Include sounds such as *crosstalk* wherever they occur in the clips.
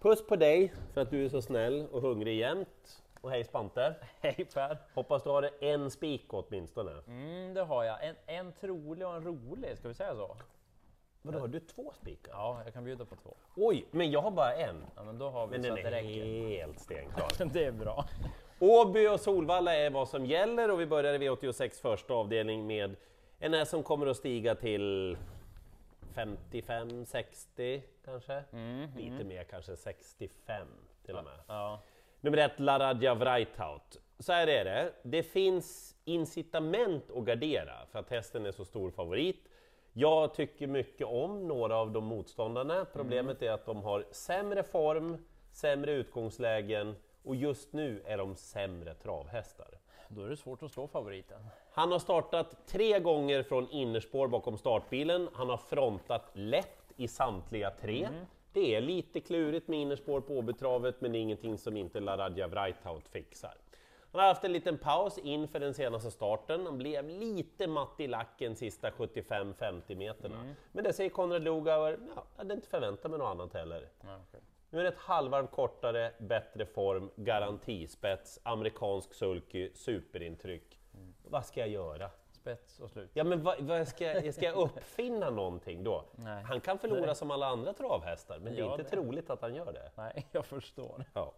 Puss på dig för att du är så snäll och hungrig jämt. Och hej Spante! Hej Per! Hoppas du har en spik åtminstone. Mm, det har jag. En, en trolig och en rolig, ska vi säga så? Vadå, har du två spikar? Ja, jag kan bjuda på två. Oj, men jag har bara en. Ja, men då har vi Men så den att det är räcker. helt stenklar. *laughs* Det är bra. Åby och Solvalla är vad som gäller och vi börjar i V86 första avdelning med en häst som kommer att stiga till 55-60 kanske? Lite mer kanske 65 till och med. Ja. Nummer ett, Laradja Vrajtaut. Så här är det, det finns incitament att gardera för att hästen är så stor favorit. Jag tycker mycket om några av de motståndarna. Problemet är att de har sämre form, sämre utgångslägen och just nu är de sämre travhästar. Då är det svårt att slå favoriten. Han har startat tre gånger från innerspår bakom startbilen. Han har frontat lätt i samtliga tre. Det är lite klurigt med innerspår på Åbytravet, men det är ingenting som inte Laradja Vrajtaut fixar. Han har haft en liten paus inför den senaste starten. Han blev lite matt i lacken sista 75-50 meterna. Men det säger Konrad Lugauer, ja, jag hade inte förväntat mig något annat heller. Ja, okej. Nu är det ett halvvarv kortare, bättre form, garantispets, amerikansk sulky, superintryck. Vad ska jag göra? Spets och slut. Ja men vad, vad ska, jag, ska jag uppfinna någonting då? Nej. Han kan förlora som alla andra travhästar, men det är Ja, inte det- troligt att han gör det. Nej, *laughs* jag förstår. Ja.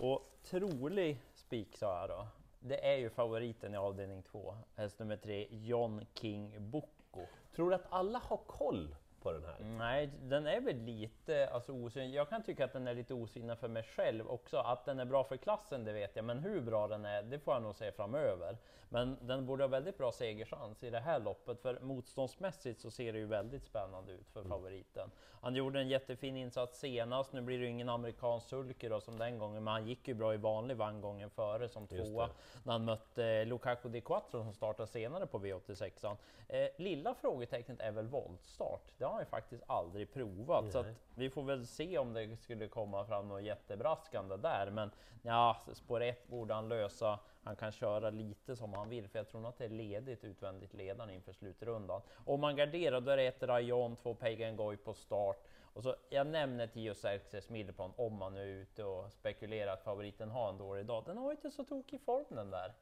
Och trolig spik sa jag då. Det är ju favoriten i avdelning två. Häst nummer tre, John King Boko. Tror du att alla har koll på den här? Nej, den är väl lite alltså, osynlig. Jag kan tycka att den är lite osynlig för mig själv också. Att den är bra för klassen, det vet jag, men hur bra den är, det får jag nog se framöver. Men den borde ha väldigt bra segerchans i det här loppet, för motståndsmässigt så ser det ju väldigt spännande ut för favoriten. Han gjorde en jättefin insats senast, nu blir det ju ingen amerikansk sulky då som den gången, men han gick ju bra i vanlig vagn gången före som tvåa när han mötte Lukaku Di Quattro som startar senare på V86. Eh, lilla frågetecknet är väl voltstart. Det har ju faktiskt aldrig provat, så att vi får väl se om det skulle komma fram något jättebraskande där. Men ja, spår 1 borde han lösa. Han kan köra lite som han vill, för jag tror nog att det är ledigt utvändigt ledaren inför slutrundan. Om man garderar, då är det ett Rayon, två Pagan Goy på start. Och så, jag nämner Tio Xerxes Middelplan om man nu är ute och spekulerar att favoriten har en dålig dag. Den har inte så tokig form den där.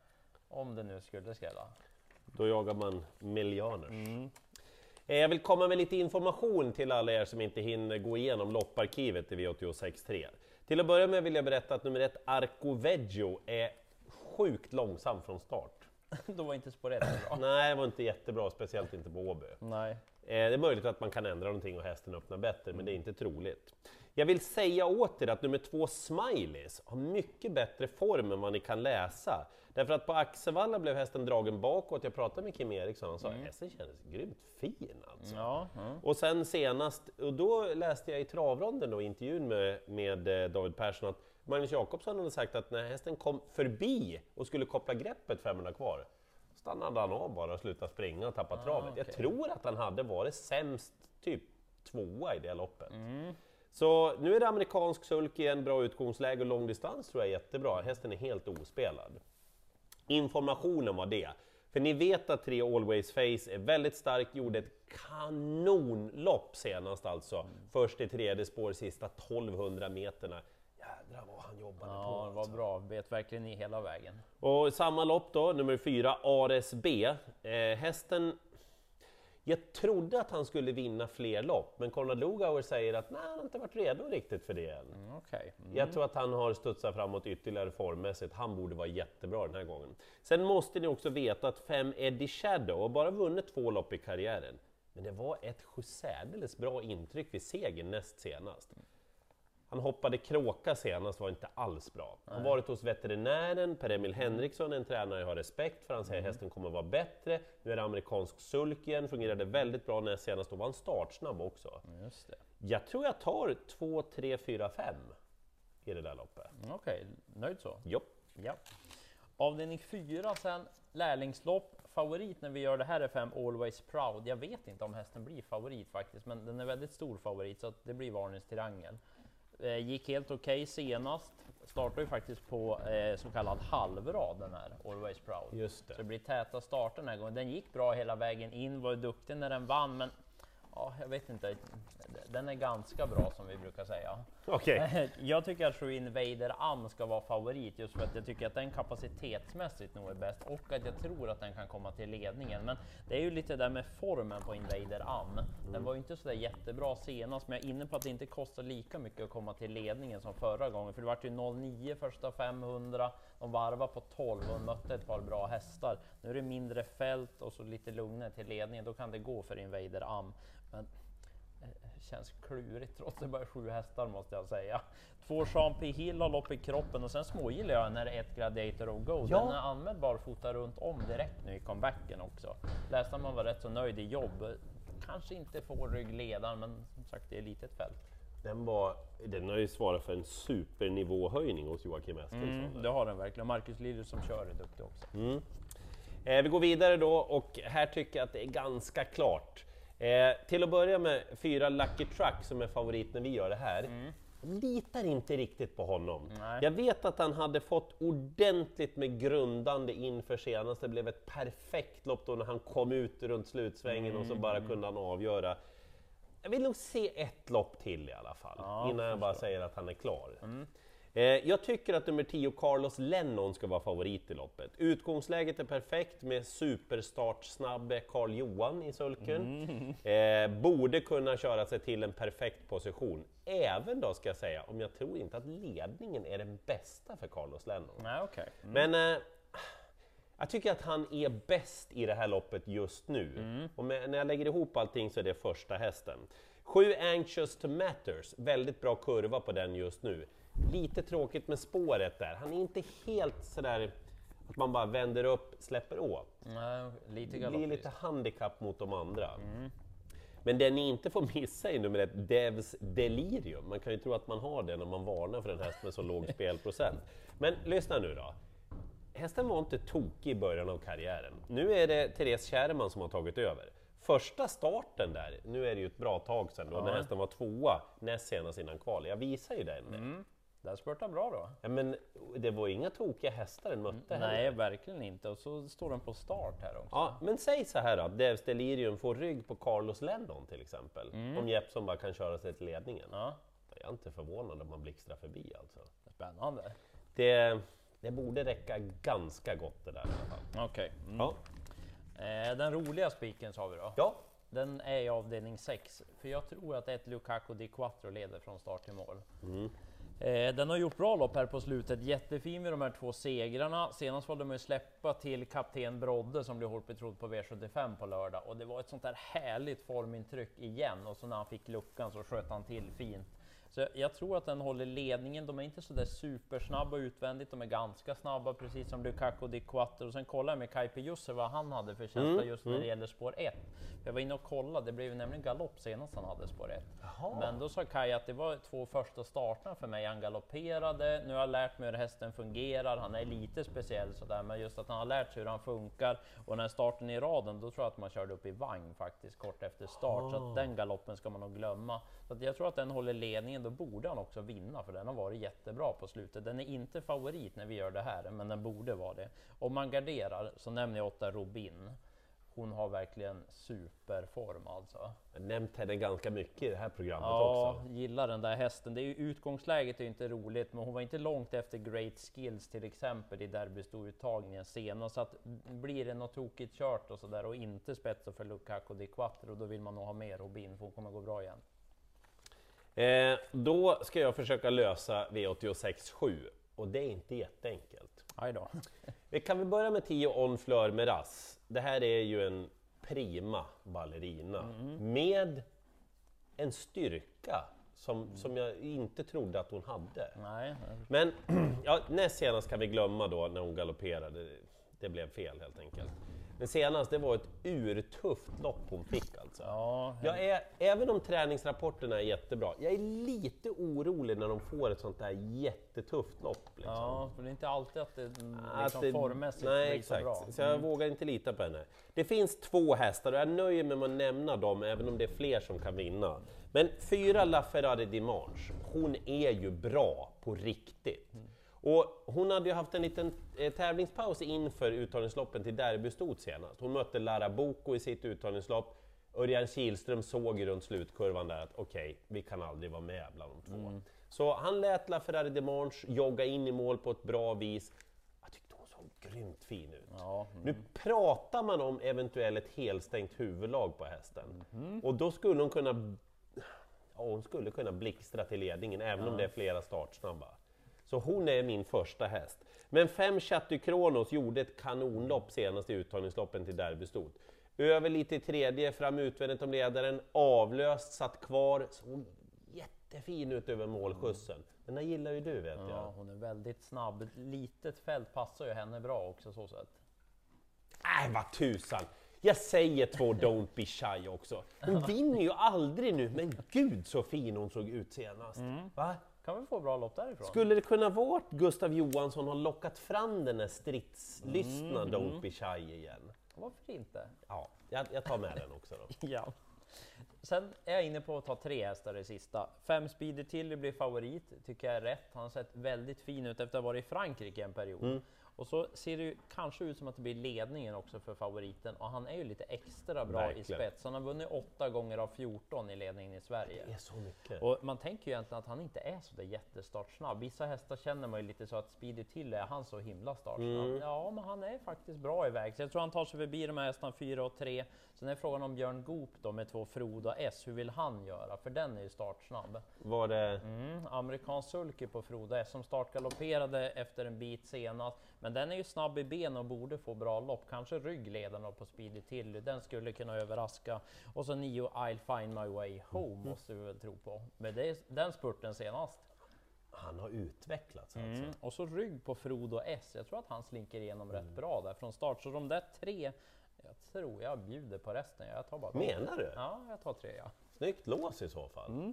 Om det nu skulle skrälla. Då jagar man miljoners. Eh, Jag vill komma med lite information till alla er som inte hinner gå igenom lopparkivet i V86.3. Till att börja med vill jag berätta att nummer ett, Arco Veggio, är sjukt långsam från start. *laughs* Då var inte spår 1 bra. Nej, det var inte jättebra, speciellt inte på Åby. Nej. Eh, Det är möjligt att man kan ändra någonting och hästen öppnar bättre, men det är inte troligt. Jag vill säga åt er att nummer två Smileys har mycket bättre form än vad ni kan läsa. Därför att på Axevalla blev hästen dragen bakåt. Jag pratade med Kim Eriksson, han sa att hästen kändes grymt fin alltså. Ja, ja. Och sen senast, och då läste jag i travronden då, intervjun med, med eh, David Persson att Magnus Jakobsson hade sagt att när hästen kom förbi och skulle koppla greppet 500 kvar, stannade han av bara och slutade springa och tappade travet. Jag okej. tror att han hade varit sämst, typ tvåa i det loppet. Så nu är det amerikansk sulk igen, bra utgångsläge och långdistans tror jag är jättebra. Hästen är helt ospelad. Informationen var det. För ni vet att tre Always Face är väldigt stark, gjorde ett kanonlopp senast alltså. Först i tredje spår, sista 1200 meterna. Jobbade på Ja, det var alltså. bra. Bet verkligen i hela vägen. Och samma lopp då, nummer fyra, Ares B. Eh, hästen... Jag trodde att han skulle vinna fler lopp, men Konrad Lugauer säger att nej, han har inte varit redo riktigt för det än. Mm, Okej. Mm. Jag tror att han har studsat framåt ytterligare formmässigt. Han borde vara jättebra den här gången. Sen måste ni också veta att fem Eddie Shadow har bara vunnit två lopp i karriären. Men det var ett särdeles bra intryck vid segern näst senast. Han hoppade kråka senast, var inte alls bra. Han har varit hos veterinären, Per-Emil Henriksson, en tränare jag har respekt för. Han säger att hästen kommer att vara bättre. Nu är det amerikansk sulk igen, fungerade väldigt bra näst senast. Då var han startsnabb också. Just det. Jag tror jag tar 2, 3, 4, 5 i det där loppet. Mm, Okej, nöjd så? Jo. Ja. Avdelning 4 sen, lärlingslopp. Favorit när vi gör det här är 5 Always Proud. Jag vet inte om hästen blir favorit faktiskt, men den är väldigt stor favorit så det blir varningens triangel. Eh, gick helt okej senast. Startar ju faktiskt på eh, så kallad halvrad den här Always Proud. Just Så det det. blir täta starter den här gången. Den gick bra hela vägen in, var duktig när den vann, men Ja, jag vet inte. Den är ganska bra som vi brukar säga. Okej. *laughs* Jag tycker att True Invader Am ska vara favorit just för att jag tycker att den kapacitetsmässigt nog är bäst och att jag tror att den kan komma till ledningen. Men det är ju lite där med formen på Invader Am. Den var ju inte så där jättebra senast, men jag är inne på att det inte kostar lika mycket att komma till ledningen som förra gången, för det vart ju 09 första 500. De varvade på 12 och mötte ett par bra hästar. Nu är det mindre fält och så lite lugnare till ledningen. Då kan det gå för Invader Am. Men eh, känns klurigt trots att det bara är sju hästar måste jag säga. Två Jean P Hill har lopp i kroppen och sen smågillar jag när det är ett Gladiator of Go. Ja. Den är anmäld barfota runt om direkt nu i comebacken också. Läste man var rätt så nöjd i jobb. Kanske inte får ryggledaren men som sagt det är litet fält. Den, var, den har ju svarat för en supernivåhöjning hos Joakim Eskilsson. Mm, det har den verkligen. Marcus Lilly som kör är duktig också. Eh, vi går vidare då och här tycker jag att det är ganska klart. Eh, till att börja med fyra Lucky Truck som är favorit när vi gör det här. Litar inte riktigt på honom. Nej. Jag vet att han hade fått ordentligt med grundande inför senast. Det blev ett perfekt lopp då när han kom ut runt slutsvängen och så bara kunde han avgöra. Jag vill nog se ett lopp till i alla fall, Ja, innan jag bara säger att han är klar. Eh, jag tycker att nummer 10, Carlos Lennon, ska vara favorit i loppet. Utgångsläget är perfekt med superstartsnabbe Carl Johan i sulken. Eh, borde kunna köra sig till en perfekt position. Även då ska jag säga, om jag tror inte att ledningen är den bästa för Carlos Lennon. Nej, okej. Men eh, jag tycker att han är bäst i det här loppet just nu. Och med, när jag lägger ihop allting så är det första hästen. Sju Anxious to Matters, väldigt bra kurva på den just nu. Lite tråkigt med spåret där, han är inte helt sådär att man bara vänder upp, släpper åt. Nej, lite Det blir lite handikapp mot de andra. Men det ni inte får missa är nummer ett, Devs Delirium. Man kan ju tro att man har det när man varnar för en häst med så låg *laughs* spelprocent. Men lyssna nu då. Hästen var inte tokig i början av karriären. Nu är det Therese Kärrman som har tagit över. Första starten där, nu är det ju ett bra tag sedan, då när Ja. hästen var tvåa näst senast innan kval. Jag visar ju den. Mm. Den spurtar bra då. Ja, men det var inga tokiga hästar den mötte heller. Nej, verkligen inte. Och så står den på start här också. Ja, men säg så här då, att Devs Delirium får rygg på Carlos Lennon till exempel. Om Jeppson bara kan köra sig till ledningen. Ja, Jag är inte förvånad om man blixtrar förbi alltså. spännande. Det, det borde räcka ganska gott det där i alla fall. Okej. Mm. Ja. Eh, den roliga spiken sa vi då. ja, Den är i avdelning 6. För jag tror att ett Lukaku Di Quattro leder från start till mål. Eh, den har gjort bra lopp här på slutet. Jättefin med de här två segrarna. Senast var de ju släppa till kapten Brodde som blev hårt betrodd på V75 på lördag. Och det var ett sånt där härligt formintryck igen. Och så när han fick luckan så sköt han till fint. Så jag tror att den håller ledningen. De är inte så där supersnabba utvändigt. De är ganska snabba, precis som Lukaku Di Quattro. Och sen kollade jag med Kaipe Jusser vad han hade för känsla just när det gäller spår 1. Jag var inne och kollade, det blev nämligen galopp senast han hade spår 1. Men då sa Kaj att det var två första starterna för mig. Han galopperade, nu har jag lärt mig hur hästen fungerar. Han är lite speciell sådär, men just att han har lärt sig hur han funkar. Och när starten i raden, då tror jag att man körde upp i vagn faktiskt kort efter start. Så att den galoppen ska man nog glömma. Så jag tror att den håller ledningen, då borde han också vinna, för den har varit jättebra på slutet. Den är inte favorit när vi gör det här, men den borde vara det. Om man garderar så nämner jag åtta Robin. Hon har verkligen superform alltså. jag har nämnt henne ganska mycket i det här programmet Ja, också. gillar den där hästen. Det är ju, utgångsläget är ju inte roligt, men hon var inte långt efter Great Skills till exempel i derbystouttagningen senast. Så att blir det något tokigt kört och sådär och inte spetsar för Lukaku Di Quattro, då vill man nog ha mer Robin, för hon kommer gå bra igen. Eh, då ska jag försöka lösa V86 7 och det är inte jätteenkelt. Aj då. Vi kan väl börja med 10 On Fleur Meras. Det här är ju en prima ballerina med en styrka som, som jag inte trodde att hon hade. Nej, Men *clears throat* ja, näst senast kan vi glömma då när hon galopperade. Det blev fel helt enkelt. Men senast, det var ett urtufft lopp hon fick alltså. ja, Jag är, även om träningsrapporterna är jättebra, jag är lite orolig när de får ett sånt där jättetufft lopp. Liksom. ja, för det är inte alltid att det liksom Att det- formmässigt nej, blir så exakt. bra. Mm. Så jag vågar inte lita på henne. Det finns två hästar och jag nöjer mig med att nämna dem, även om det är fler som kan vinna. Men fyra La Ferrari Dimanche, hon är ju bra på riktigt. Mm. Och hon hade ju haft en liten eh, tävlingspaus inför uttagningsloppen till derbystot senast. Hon mötte Lara Boko i sitt uttagningslopp. Örjan Kihlström såg ju runt slutkurvan där att okej, vi kan aldrig vara med bland de två. Så han lät LaFerrari Demange jogga in i mål på ett bra vis. Jag tyckte hon såg grymt fin ut. Ja, Nu pratar man om eventuellt ett helstängt huvudlag på hästen. Och då skulle hon kunna ja, hon skulle kunna blixtra till ledningen även om det är flera startsnabba. Så hon är min första häst. Men fem Chatty Kronos gjorde ett kanonlopp senast i uttagningsloppen till derbystot. Över lite i tredje, fram utvändigt om ledaren, avlöst, satt kvar, såg jättefin ut över målskjutsen. Den där gillar ju du vet ja, jag. hon är väldigt snabb. Litet fält passar ju henne bra också så sett. Äh, vad tusan! Jag säger två Don't Be Shy också. Hon *laughs* vinner ju aldrig nu, men gud så fin hon såg ut senast. Va? Kan vi få bra lopp därifrån? Skulle det kunna vara att Gustav Johansson har lockat fram den där stridslystna Don't Be Shy igen? Varför inte? Ja, jag, jag tar med den också då. *laughs* Ja. Sen är jag inne på att ta tre hästar i sista. Fem Speedy Tilly blir favorit, tycker jag är rätt. Han har sett väldigt fin ut efter att ha varit i Frankrike en period. Och så ser det ju kanske ut som att det blir ledningen också för favoriten och han är ju lite extra bra Verkligen. i spets. Han har vunnit åtta gånger av 14 i ledningen i Sverige. Det är så mycket. Och man tänker ju egentligen att han inte är så där jättestartsnabb. Vissa hästar känner man ju lite så att Speedy Till är han så himla startsnabb. Ja, men han är faktiskt bra iväg. Så jag tror han tar sig förbi de här hästarna 4 och 3. Sen är frågan om Björn Goop då med två Froda S, hur vill han göra? För den är ju startsnabb. Var det... Mm, amerikansk sulky på Froda S som startgalopperade efter en bit senast. Men den är ju snabb i ben och borde få bra lopp. Kanske ryggledaren på Speedy Tilly. Den skulle kunna överraska. Och så nio I'll find my way home måste vi väl tro på. Men det den spurten senast. Han har utvecklats alltså. Mm. Och så rygg på Frodo S. Jag tror att han slinker igenom rätt bra där från start. Så de där tre, jag tror jag bjuder på resten. Jag tar bara. Menar du? Ja, jag tar tre ja. Snyggt lås i så fall.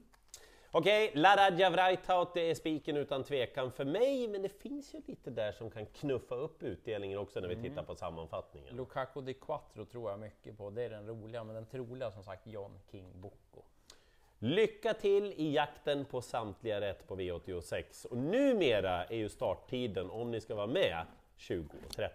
Okej, Laradja Vrajtaut, det är spiken utan tvekan för mig, men det finns ju lite där som kan knuffa upp utdelningen också när vi tittar på sammanfattningen. Lukaku di Quattro tror jag mycket på. Det är den roliga, men den troliga som sagt John King Bocco. Lycka till i jakten på samtliga rätt på V86 och numera är ju starttiden om ni ska vara med 20.30.